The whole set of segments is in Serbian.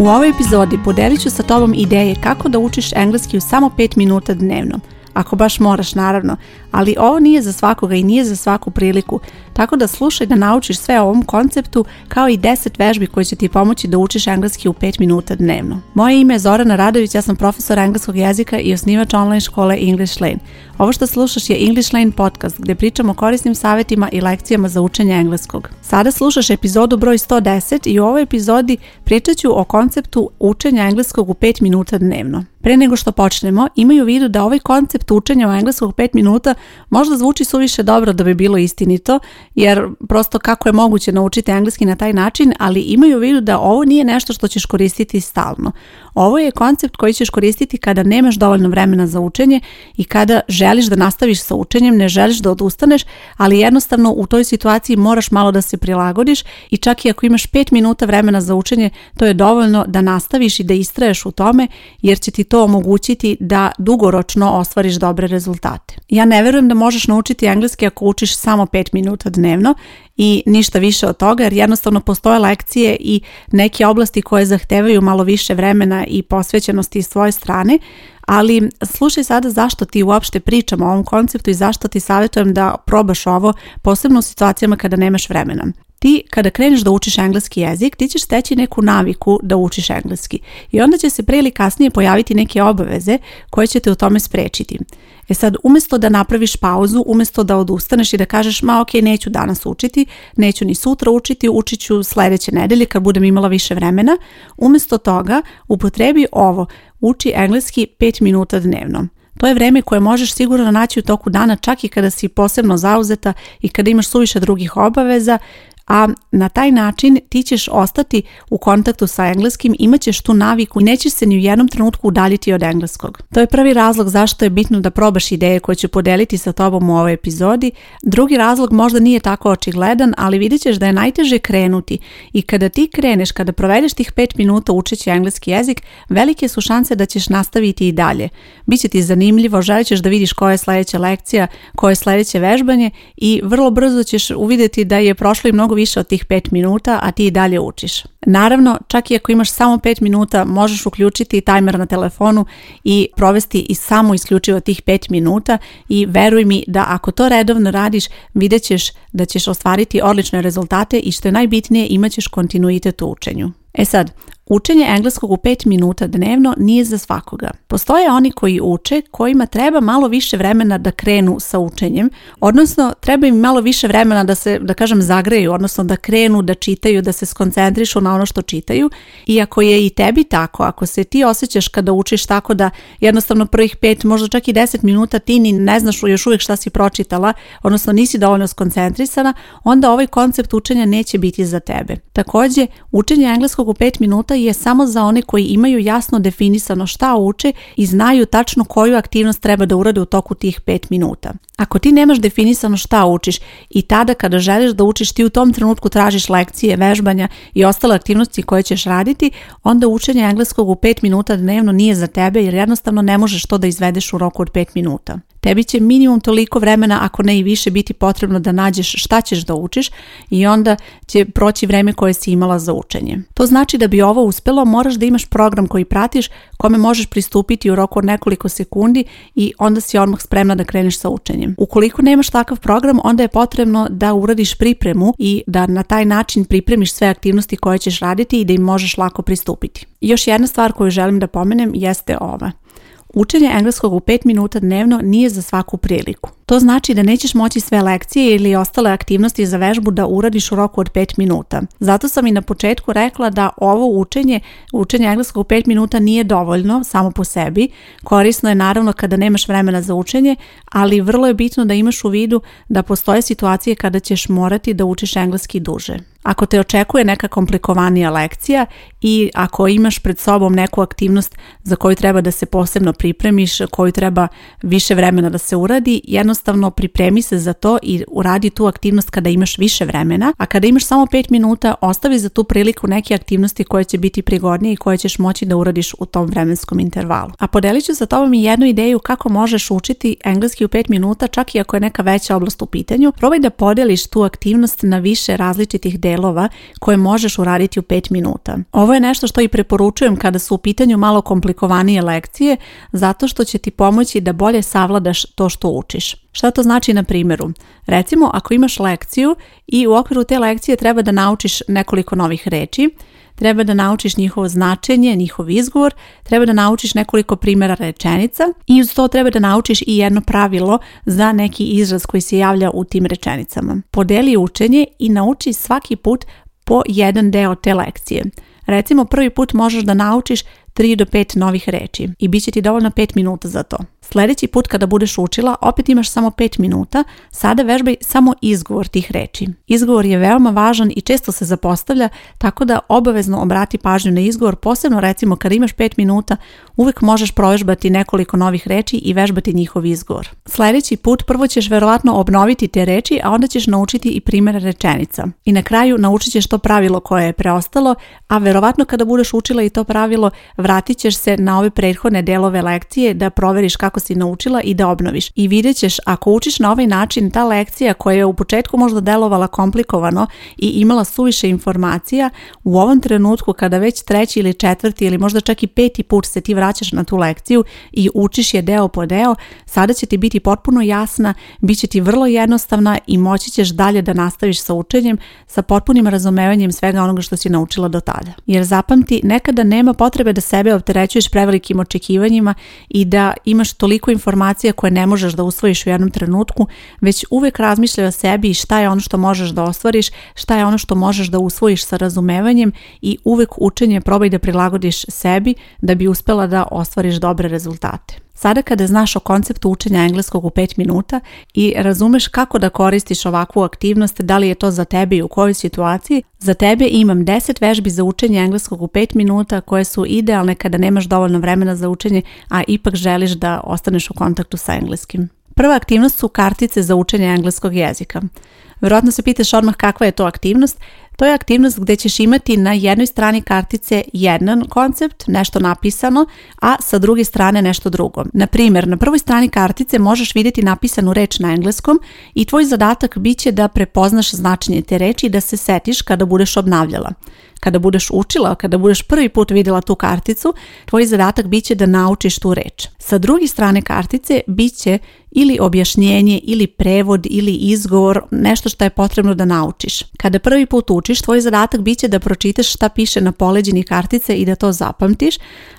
U ovoj epizodi podelit ću sa tobom ideje kako da učiš engleski u samo 5 minuta dnevno. Ako baš moraš, naravno, ali ovo nije za svakoga i nije za svaku priliku, tako da slušaj da naučiš sve o ovom konceptu kao i 10 vežbi koje će ti pomoći da učiš engleski u 5 minuta dnevno. Moje ime je Zorana Radović, ja sam profesor engleskog jezika i osnivač online škole English Lane. Ovo što slušaš je English Lane podcast gdje pričamo o korisnim savjetima i lekcijama za učenje engleskog. Sada slušaš epizodu broj 110 i u ovoj epizodi pričat ću o konceptu učenja engleskog u 5 minuta dnevno. Pre nego što počnemo, imaju u vidu da ovaj koncept učenja u engleskog 5 minuta možda zvuči suviše dobro da bi bilo istinito jer prosto kako je moguće naučiti engleski na taj način, ali imaju u vidu da ovo nije nešto što ćeš koristiti stalno. Ovo je koncept koji ćeš koristiti kada nemaš dovoljno vremena za učenje i kada želiš da nastaviš sa učenjem, ne želiš da odustaneš, ali jednostavno u toj situaciji moraš malo da se prilagodiš i čak i ako imaš 5 minuta vremena za učenje, to je dovoljno da nastaviš i da istraješ u tome jer će ti to omogućiti da dugoročno ostvariš dobre rezultate. Ja ne verujem da možeš naučiti engleski ako učiš samo 5 minuta dnevno i ništa više od toga jer jednostavno postoje lekcije i neke oblasti koje zahtevaju malo više vremena i posvećenosti svoje strane, ali slušaj sada zašto ti uopšte pričam o ovom konceptu i zašto ti savjetujem da probaš ovo, posebno u situacijama kada nemaš vremena. Ti kada kreneš da učiš engleski jezik, ti ćeš steći neku naviku da učiš engleski i onda će se pre ili kasnije pojaviti neke obaveze koje će te u tome sprečiti. E sad, umjesto da napraviš pauzu, umjesto da odustaneš i da kažeš ma ok, neću danas učiti, neću ni sutra učiti, učit ću sljedeće nedelje kad budem imala više vremena, umjesto toga upotrebi ovo, uči engleski 5 minuta dnevno. To je vrijeme koje možeš sigurno naći u toku dana čak i kada si posebno zauzeta i kada imaš suviše drugih obaveza, a na taj način ti ćeš ostati u kontaktu sa engleskim, ćeš tu naviku i nećeš se ni u jednom trenutku udaljiti od engleskog. To je prvi razlog zašto je bitno da probaš ideje koje ću podeliti sa tobom u ovoj epizodi. Drugi razlog možda nije tako očigledan, ali vidjet ćeš da je najteže krenuti i kada ti kreneš, kada provedeš tih 5 minuta učeći engleski jezik, velike su šanse da ćeš nastaviti i dalje. Biće ti zanimljivo, želit ćeš da vidiš koja je sljedeća lekcija, koje je sljedeće vežbanje i vrlo brzo ćeš uvidjeti da je prošlo i mnogo više od tih 5 minuta, a ti i dalje učiš. Naravno, čak i ako imaš samo 5 minuta, možeš uključiti tajmer na telefonu i provesti i samo isključivo tih 5 minuta i veruj mi da ako to redovno radiš, vidjet ćeš da ćeš ostvariti odlične rezultate i što je najbitnije, imat ćeš kontinuitet u učenju. E sad, Učenje engleskog u 5 minuta dnevno nije za svakoga. Postoje oni koji uče, kojima treba malo više vremena da krenu sa učenjem, odnosno treba im malo više vremena da se, da kažem, zagreju, odnosno da krenu, da čitaju, da se skoncentrišu na ono što čitaju. I ako je i tebi tako, ako se ti osjećaš kada učiš tako da jednostavno prvih 5, možda čak i 10 minuta ti ni ne znaš još uvijek šta si pročitala, odnosno nisi dovoljno skoncentrisana, onda ovaj koncept učenja neće biti za tebe. Također, učenje engleskog u 5 minuta je samo za one koji imaju jasno definisano šta uče i znaju tačno koju aktivnost treba da urade u toku tih 5 minuta. Ako ti nemaš definisano šta učiš i tada kada želiš da učiš ti u tom trenutku tražiš lekcije, vežbanja i ostale aktivnosti koje ćeš raditi, onda učenje engleskog u 5 minuta dnevno nije za tebe jer jednostavno ne možeš to da izvedeš u roku od 5 minuta. Tebi će minimum toliko vremena ako ne i više biti potrebno da nađeš šta ćeš da učiš i onda će proći vreme koje si imala za učenje. To znači da bi ovo uspelo moraš da imaš program koji pratiš kome možeš pristupiti u roku od nekoliko sekundi i onda si odmah spremna da kreneš sa učenjem. Ukoliko nemaš takav program, onda je potrebno da uradiš pripremu i da na taj način pripremiš sve aktivnosti koje ćeš raditi i da im možeš lako pristupiti. Još jedna stvar koju želim da pomenem jeste ova. Učenje engleskog u 5 minuta dnevno nije za svaku priliku. To znači da nećeš moći sve lekcije ili ostale aktivnosti za vežbu da uradiš u roku od 5 minuta. Zato sam i na početku rekla da ovo učenje, učenje engleskog u 5 minuta nije dovoljno samo po sebi. Korisno je naravno kada nemaš vremena za učenje, ali vrlo je bitno da imaš u vidu da postoje situacije kada ćeš morati da učiš engleski duže. Ako te očekuje neka komplikovanija lekcija i ako imaš pred sobom neku aktivnost za koju treba da se posebno pripremiš, koju treba više vremena da se uradi, jednostavno pripremi se za to i uradi tu aktivnost kada imaš više vremena, a kada imaš samo 5 minuta, ostavi za tu priliku neke aktivnosti koje će biti prigodnije i koje ćeš moći da uradiš u tom vremenskom intervalu. A podelit ću sa tobom i jednu ideju kako možeš učiti engleski u 5 minuta, čak i ako je neka veća oblast u pitanju. Probaj da podeliš tu aktivnost na više različitih dela delova koje možeš uraditi u 5 minuta. Ovo je nešto što i preporučujem kada su u pitanju malo komplikovanije lekcije, zato što će ti pomoći da bolje savladaš to što učiš. Šta to znači na primjeru? Recimo, ako imaš lekciju i u okviru te lekcije treba da naučiš nekoliko novih reći, treba da naučiš njihovo značenje, njihov izgovor, treba da naučiš nekoliko primjera rečenica i uz to treba da naučiš i jedno pravilo za neki izraz koji se javlja u tim rečenicama. Podeli učenje i nauči svaki put po jedan deo te lekcije. Recimo prvi put možeš da naučiš 3 do 5 novih reči i bit će ti dovoljno 5 minuta za to. Sljedeći put kada budeš učila, opet imaš samo 5 minuta, sada vežbaj samo izgovor tih reči. Izgovor je veoma važan i često se zapostavlja, tako da obavezno obrati pažnju na izgovor, posebno recimo kad imaš 5 minuta, uvijek možeš provežbati nekoliko novih reči i vežbati njihov izgovor. Sljedeći put prvo ćeš verovatno obnoviti te reči, a onda ćeš naučiti i primjer rečenica. I na kraju naučit ćeš to pravilo koje je preostalo, a verovatno kada budeš učila i to pravilo, vratit ćeš se na ove prethodne delove lekcije da proveriš kako si naučila i da obnoviš. I vidjet ćeš ako učiš na ovaj način ta lekcija koja je u početku možda delovala komplikovano i imala suviše informacija, u ovom trenutku kada već treći ili četvrti ili možda čak i peti put se ti vraćaš na tu lekciju i učiš je deo po deo, sada će ti biti potpuno jasna, bit će ti vrlo jednostavna i moći ćeš dalje da nastaviš sa učenjem sa potpunim razumevanjem svega onoga što si naučila do tada. Jer zapamti, nekada nema potrebe da sebe opterećuješ prevelikim očekivanjima i da imaš to toliko informacija koje ne možeš da usvojiš u jednom trenutku, već uvek razmišljaj o sebi i šta je ono što možeš da ostvariš, šta je ono što možeš da usvojiš sa razumevanjem i uvek učenje probaj da prilagodiš sebi da bi uspela da ostvariš dobre rezultate. Sada kada znaš o konceptu učenja engleskog u 5 minuta i razumeš kako da koristiš ovakvu aktivnost, da li je to za tebe i u kojoj situaciji, za tebe imam 10 vežbi za učenje engleskog u 5 minuta koje su idealne kada nemaš dovoljno vremena za učenje, a ipak želiš da ostaneš u kontaktu sa engleskim. Prva aktivnost su kartice za učenje engleskog jezika. Vjerojatno se pitaš odmah kakva je to aktivnost. To je aktivnost gdje ćeš imati na jednoj strani kartice jedan koncept, nešto napisano, a sa druge strane nešto drugo. Na primjer, na prvoj strani kartice možeš vidjeti napisanu reč na engleskom i tvoj zadatak bit će da prepoznaš značenje te reči i da se setiš kada budeš obnavljala kada budeš učila, kada budeš prvi put vidjela tu karticu, tvoj zadatak bit će da naučiš tu reč. Sa druge strane kartice bit će ili objašnjenje, ili prevod, ili izgovor, nešto što je potrebno da naučiš. Kada prvi put učiš, tvoj zadatak bit će da pročitaš šta piše na poleđini kartice i da to zapamtiš,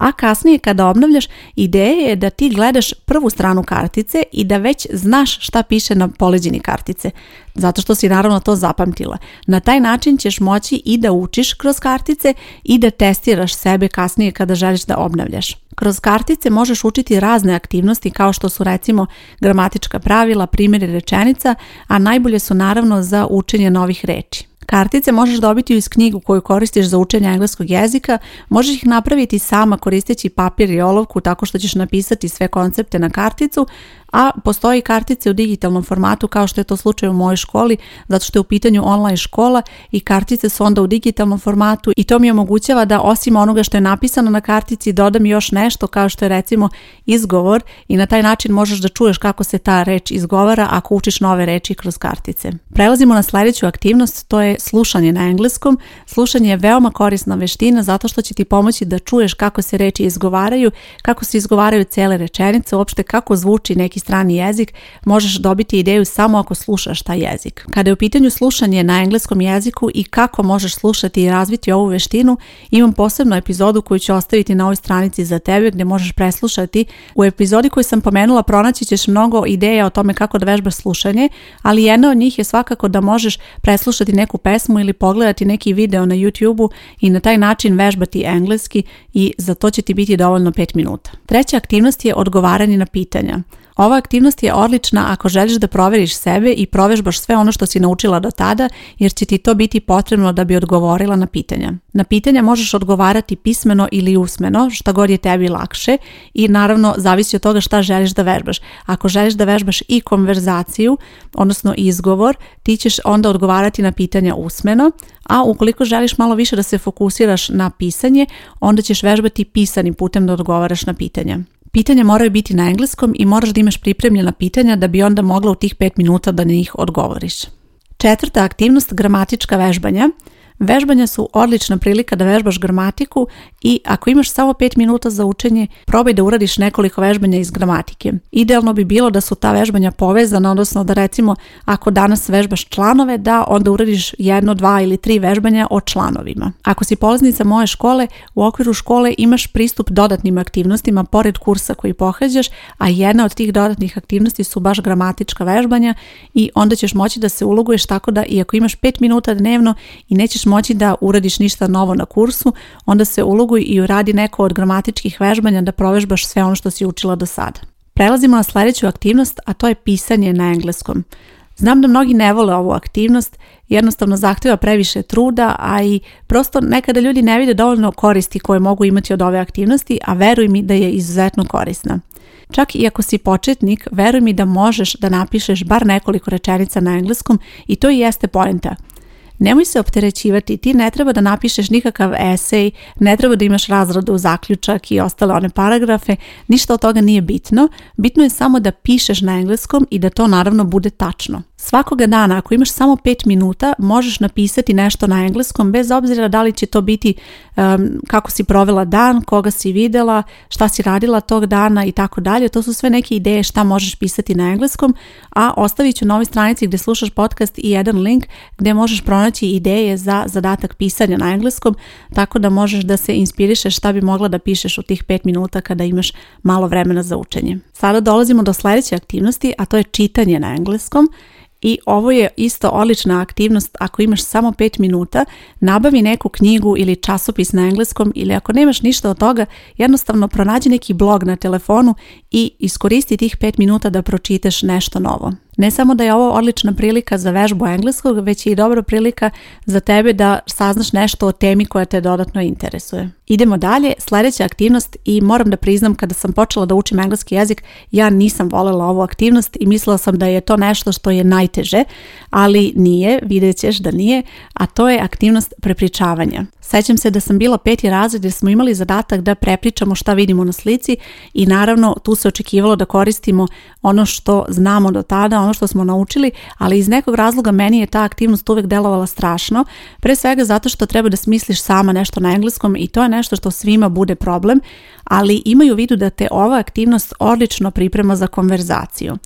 a kasnije kada obnavljaš ideja je da ti gledaš prvu stranu kartice i da već znaš šta piše na poleđini kartice, zato što si naravno to zapamtila. Na taj način ćeš moći i da učiš kroz kartice i da testiraš sebe kasnije kada želiš da obnavljaš. Kroz kartice možeš učiti razne aktivnosti kao što su recimo gramatička pravila, primjeri rečenica, a najbolje su naravno za učenje novih reči. Kartice možeš dobiti iz knjigu koju koristiš za učenje engleskog jezika, možeš ih napraviti sama koristeći papir i olovku tako što ćeš napisati sve koncepte na karticu, a postoji kartice u digitalnom formatu kao što je to slučaj u mojoj školi, zato što je u pitanju online škola i kartice su onda u digitalnom formatu i to mi omogućava da osim onoga što je napisano na kartici dodam još nešto kao što je recimo izgovor i na taj način možeš da čuješ kako se ta reč izgovara ako učiš nove reči kroz kartice. Prelazimo na sljedeću aktivnost, to je slušanje na engleskom. Slušanje je veoma korisna veština zato što će ti pomoći da čuješ kako se reči izgovaraju, kako se izgovaraju cele rečenice, uopšte kako zvuči neki strani jezik. Možeš dobiti ideju samo ako slušaš taj jezik. Kada je u pitanju slušanje na engleskom jeziku i kako možeš slušati i razviti ovu veštinu, imam posebnu epizodu koju ću ostaviti na ovoj stranici za tebe gdje možeš preslušati. U epizodi koju sam pomenula pronaći ćeš mnogo ideja o tome kako da vežbaš slušanje, ali jedna od njih je svakako da možeš preslušati neku pesmu ili pogledati neki video na YouTube-u i na taj način vežbati engleski i za to će ti biti dovoljno 5 minuta. Treća aktivnost je odgovaranje na pitanja. Ova aktivnost je odlična ako želiš da proveriš sebe i provežbaš sve ono što si naučila do tada, jer će ti to biti potrebno da bi odgovorila na pitanja. Na pitanja možeš odgovarati pismeno ili usmeno, šta god je tebi lakše i naravno zavisi od toga šta želiš da vežbaš. Ako želiš da vežbaš i konverzaciju, odnosno izgovor, ti ćeš onda odgovarati na pitanja usmeno, a ukoliko želiš malo više da se fokusiraš na pisanje, onda ćeš vežbati pisanim putem da odgovaraš na pitanja. Pitanja moraju biti na engleskom i moraš da imaš pripremljena pitanja da bi onda mogla u tih 5 minuta da na njih odgovoriš. Četvrta aktivnost, gramatička vežbanja – Vežbanja su odlična prilika da vežbaš gramatiku i ako imaš samo 5 minuta za učenje, probaj da uradiš nekoliko vežbanja iz gramatike. Idealno bi bilo da su ta vežbanja povezana, odnosno da recimo ako danas vežbaš članove, da onda uradiš jedno, dva ili tri vežbanja o članovima. Ako si polaznica moje škole, u okviru škole imaš pristup dodatnim aktivnostima pored kursa koji pohađaš, a jedna od tih dodatnih aktivnosti su baš gramatička vežbanja i onda ćeš moći da se uloguješ tako da i ako imaš 5 minuta dnevno i nećeš moći da uradiš ništa novo na kursu, onda se uloguj i uradi neko od gramatičkih vežbanja da provežbaš sve ono što si učila do sada. Prelazimo na sljedeću aktivnost, a to je pisanje na engleskom. Znam da mnogi ne vole ovu aktivnost, jednostavno zahtjeva previše truda, a i prosto nekada ljudi ne vide dovoljno koristi koje mogu imati od ove aktivnosti, a veruj mi da je izuzetno korisna. Čak i ako si početnik, veruj mi da možeš da napišeš bar nekoliko rečenica na engleskom i to i jeste poenta – Nemoj se opterećivati, ti ne treba da napišeš nikakav esej, ne treba da imaš razradu, zaključak i ostale one paragrafe, ništa od toga nije bitno, bitno je samo da pišeš na engleskom i da to naravno bude tačno. Svakoga dana ako imaš samo 5 minuta možeš napisati nešto na engleskom bez obzira da li će to biti kako si provela dan, koga si videla, šta si radila tog dana i tako dalje. To su sve neke ideje šta možeš pisati na engleskom, a ostavit ću na ovoj stranici gdje slušaš podcast i jedan link gdje možeš pronaći Znači ideje za zadatak pisanja na engleskom, tako da možeš da se inspirišeš šta bi mogla da pišeš u tih 5 minuta kada imaš malo vremena za učenje. Sada dolazimo do sljedeće aktivnosti, a to je čitanje na engleskom. I ovo je isto odlična aktivnost ako imaš samo 5 minuta, nabavi neku knjigu ili časopis na engleskom ili ako nemaš ništa od toga, jednostavno pronađi neki blog na telefonu i iskoristi tih 5 minuta da pročitaš nešto novo. Ne samo da je ovo odlična prilika za vežbu engleskog, već je i dobra prilika za tebe da saznaš nešto o temi koja te dodatno interesuje. Idemo dalje, sljedeća aktivnost i moram da priznam kada sam počela da učim engleski jezik, ja nisam voljela ovu aktivnost i mislila sam da je to nešto što je najteže, ali nije, vidjet ćeš da nije, a to je aktivnost prepričavanja. Sećam se da sam bila peti razred jer smo imali zadatak da prepričamo šta vidimo na slici i naravno tu se očekivalo da koristimo ono što znamo do tada, ono ono što smo naučili, ali iz nekog razloga meni je ta aktivnost uvijek delovala strašno, pre svega zato što treba da smisliš sama nešto na engleskom i to je nešto što svima bude problem, ali imaju u vidu da te ova aktivnost odlično priprema za konverzaciju.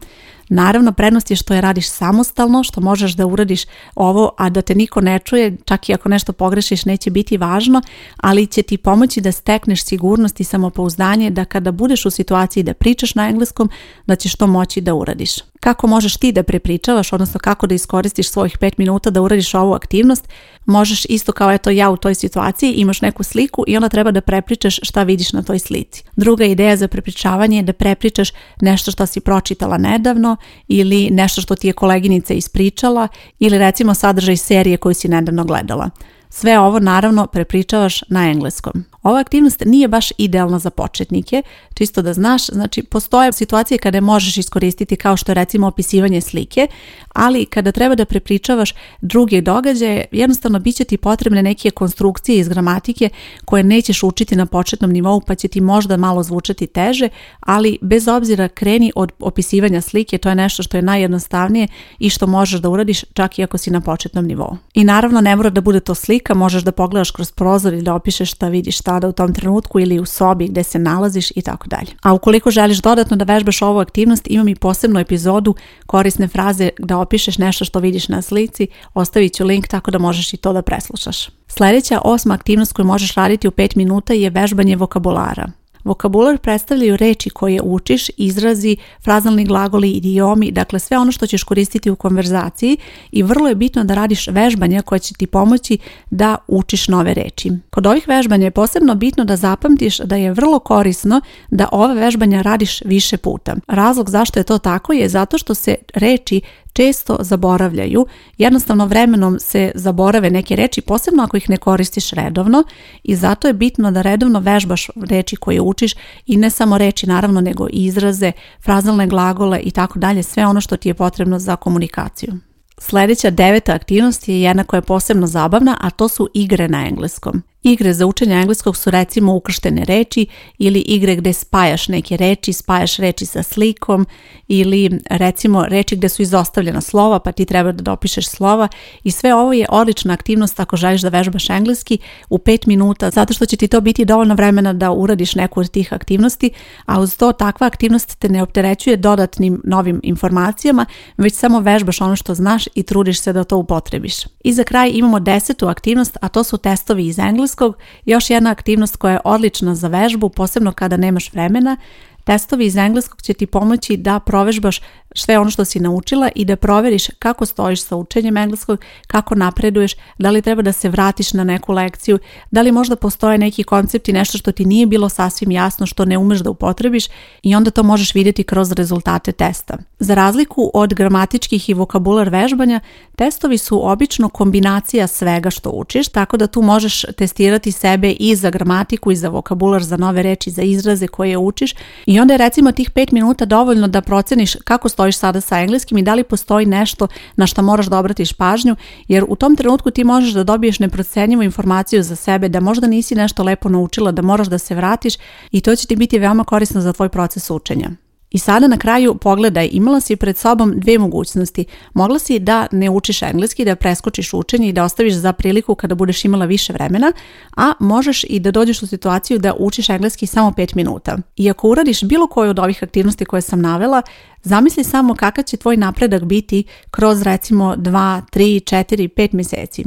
Naravno, prednost je što je radiš samostalno, što možeš da uradiš ovo, a da te niko ne čuje, čak i ako nešto pogrešiš neće biti važno, ali će ti pomoći da stekneš sigurnost i samopouzdanje da kada budeš u situaciji da pričaš na engleskom, da ćeš to moći da uradiš kako možeš ti da prepričavaš, odnosno kako da iskoristiš svojih 5 minuta da uradiš ovu aktivnost, možeš isto kao eto ja u toj situaciji imaš neku sliku i onda treba da prepričaš šta vidiš na toj slici. Druga ideja za prepričavanje je da prepričaš nešto što si pročitala nedavno ili nešto što ti je koleginica ispričala ili recimo sadržaj serije koju si nedavno gledala. Sve ovo naravno prepričavaš na engleskom. Ova aktivnost nije baš idealna za početnike, čisto da znaš, znači postoje situacije kada možeš iskoristiti kao što je recimo opisivanje slike, ali kada treba da prepričavaš druge događaje, jednostavno bit će ti potrebne neke konstrukcije iz gramatike koje nećeš učiti na početnom nivou pa će ti možda malo zvučati teže, ali bez obzira kreni od opisivanja slike, to je nešto što je najjednostavnije i što možeš da uradiš čak i ako si na početnom nivou. I naravno ne mora da bude to slika, slika, možeš da pogledaš kroz prozor i da opišeš šta vidiš tada u tom trenutku ili u sobi gde se nalaziš i tako dalje. A ukoliko želiš dodatno da vežbaš ovu aktivnost, imam i posebnu epizodu korisne fraze da opišeš nešto što vidiš na slici, ostavit ću link tako da možeš i to da preslušaš. Sljedeća osma aktivnost koju možeš raditi u 5 minuta je vežbanje vokabulara. Vokabular predstavljaju reči koje učiš, izrazi, frazalni glagoli, idiomi, dakle sve ono što ćeš koristiti u konverzaciji i vrlo je bitno da radiš vežbanja koja će ti pomoći da učiš nove reči. Kod ovih vežbanja je posebno bitno da zapamtiš da je vrlo korisno da ove vežbanja radiš više puta. Razlog zašto je to tako je zato što se reči često zaboravljaju, jednostavno vremenom se zaborave neke reči, posebno ako ih ne koristiš redovno i zato je bitno da redovno vežbaš reči koje učiš i ne samo reči naravno nego i izraze, frazalne glagole i tako dalje, sve ono što ti je potrebno za komunikaciju. Sljedeća deveta aktivnost je jedna koja je posebno zabavna, a to su igre na engleskom. Igre za učenje engleskog su recimo ukrštene reči ili igre gdje spajaš neke reči, spajaš reči sa slikom ili recimo reči gdje su izostavljena slova pa ti treba da dopišeš slova i sve ovo je odlična aktivnost ako želiš da vežbaš engleski u 5 minuta zato što će ti to biti dovoljno vremena da uradiš neku od tih aktivnosti, a uz to takva aktivnost te ne opterećuje dodatnim novim informacijama, već samo vežbaš ono što znaš i trudiš se da to upotrebiš. I za kraj imamo desetu aktivnost, a to su testovi iz engleskog engleskog još jedna aktivnost koja je odlična za vežbu, posebno kada nemaš vremena. Testovi iz engleskog će ti pomoći da provežbaš sve ono što si naučila i da proveriš kako stojiš sa učenjem engleskog, kako napreduješ, da li treba da se vratiš na neku lekciju, da li možda postoje neki koncepti, nešto što ti nije bilo sasvim jasno, što ne umeš da upotrebiš i onda to možeš vidjeti kroz rezultate testa. Za razliku od gramatičkih i vokabular vežbanja, testovi su obično kombinacija svega što učiš, tako da tu možeš testirati sebe i za gramatiku i za vokabular, za nove reči, za izraze koje učiš i onda je recimo tih 5 minuta dovoljno da proceniš kako sto stojiš sada sa engleskim i da li postoji nešto na što moraš da obratiš pažnju, jer u tom trenutku ti možeš da dobiješ neprocenjivu informaciju za sebe, da možda nisi nešto lepo naučila, da moraš da se vratiš i to će ti biti veoma korisno za tvoj proces učenja. I sada na kraju pogledaj, imala si pred sobom dve mogućnosti. Mogla si da ne učiš engleski, da preskočiš učenje i da ostaviš za priliku kada budeš imala više vremena, a možeš i da dođeš u situaciju da učiš engleski samo 5 minuta. I ako uradiš bilo koju od ovih aktivnosti koje sam navela, zamisli samo kakav će tvoj napredak biti kroz recimo 2, 3, 4, 5 mjeseci.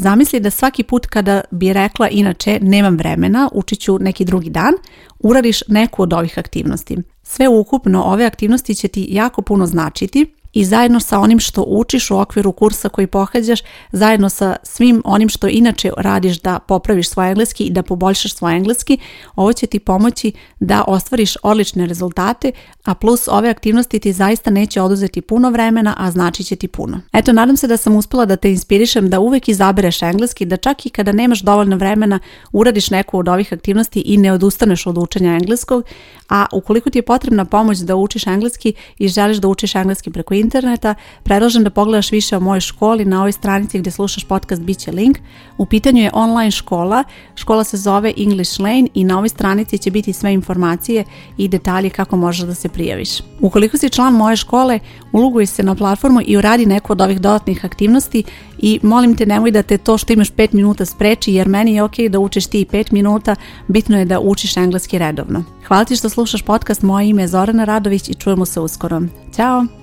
Zamisli da svaki put kada bi rekla inače nemam vremena, učit ću neki drugi dan, uradiš neku od ovih aktivnosti. Sve ukupno ove aktivnosti će ti jako puno značiti i zajedno sa onim što učiš u okviru kursa koji pohađaš, zajedno sa svim onim što inače radiš da popraviš svoj engleski i da poboljšaš svoj engleski, ovo će ti pomoći da ostvariš odlične rezultate, a plus ove aktivnosti ti zaista neće oduzeti puno vremena, a znači će ti puno. Eto, nadam se da sam uspjela da te inspirišem da uvek izabereš engleski, da čak i kada nemaš dovoljno vremena uradiš neku od ovih aktivnosti i ne odustaneš od učenja engleskog, a ukoliko ti je potrebna pomoć da učiš engleski i želiš da učiš engleski preko interneta, predlažem da pogledaš više o mojoj školi na ovoj stranici gdje slušaš podcast Biće link. U pitanju je online škola, škola se zove English Lane i na ovoj stranici će biti sve informacije i detalje kako možeš da se prijaviš. Ukoliko si član moje škole, uloguj se na platformu i uradi neku od ovih dodatnih aktivnosti i molim te nemoj da te to što imaš 5 minuta spreči jer meni je ok da učiš ti 5 minuta, bitno je da učiš engleski redovno. Hvala ti što slušaš podcast, moje ime je Zorana Radović i čujemo se uskoro. Ćao!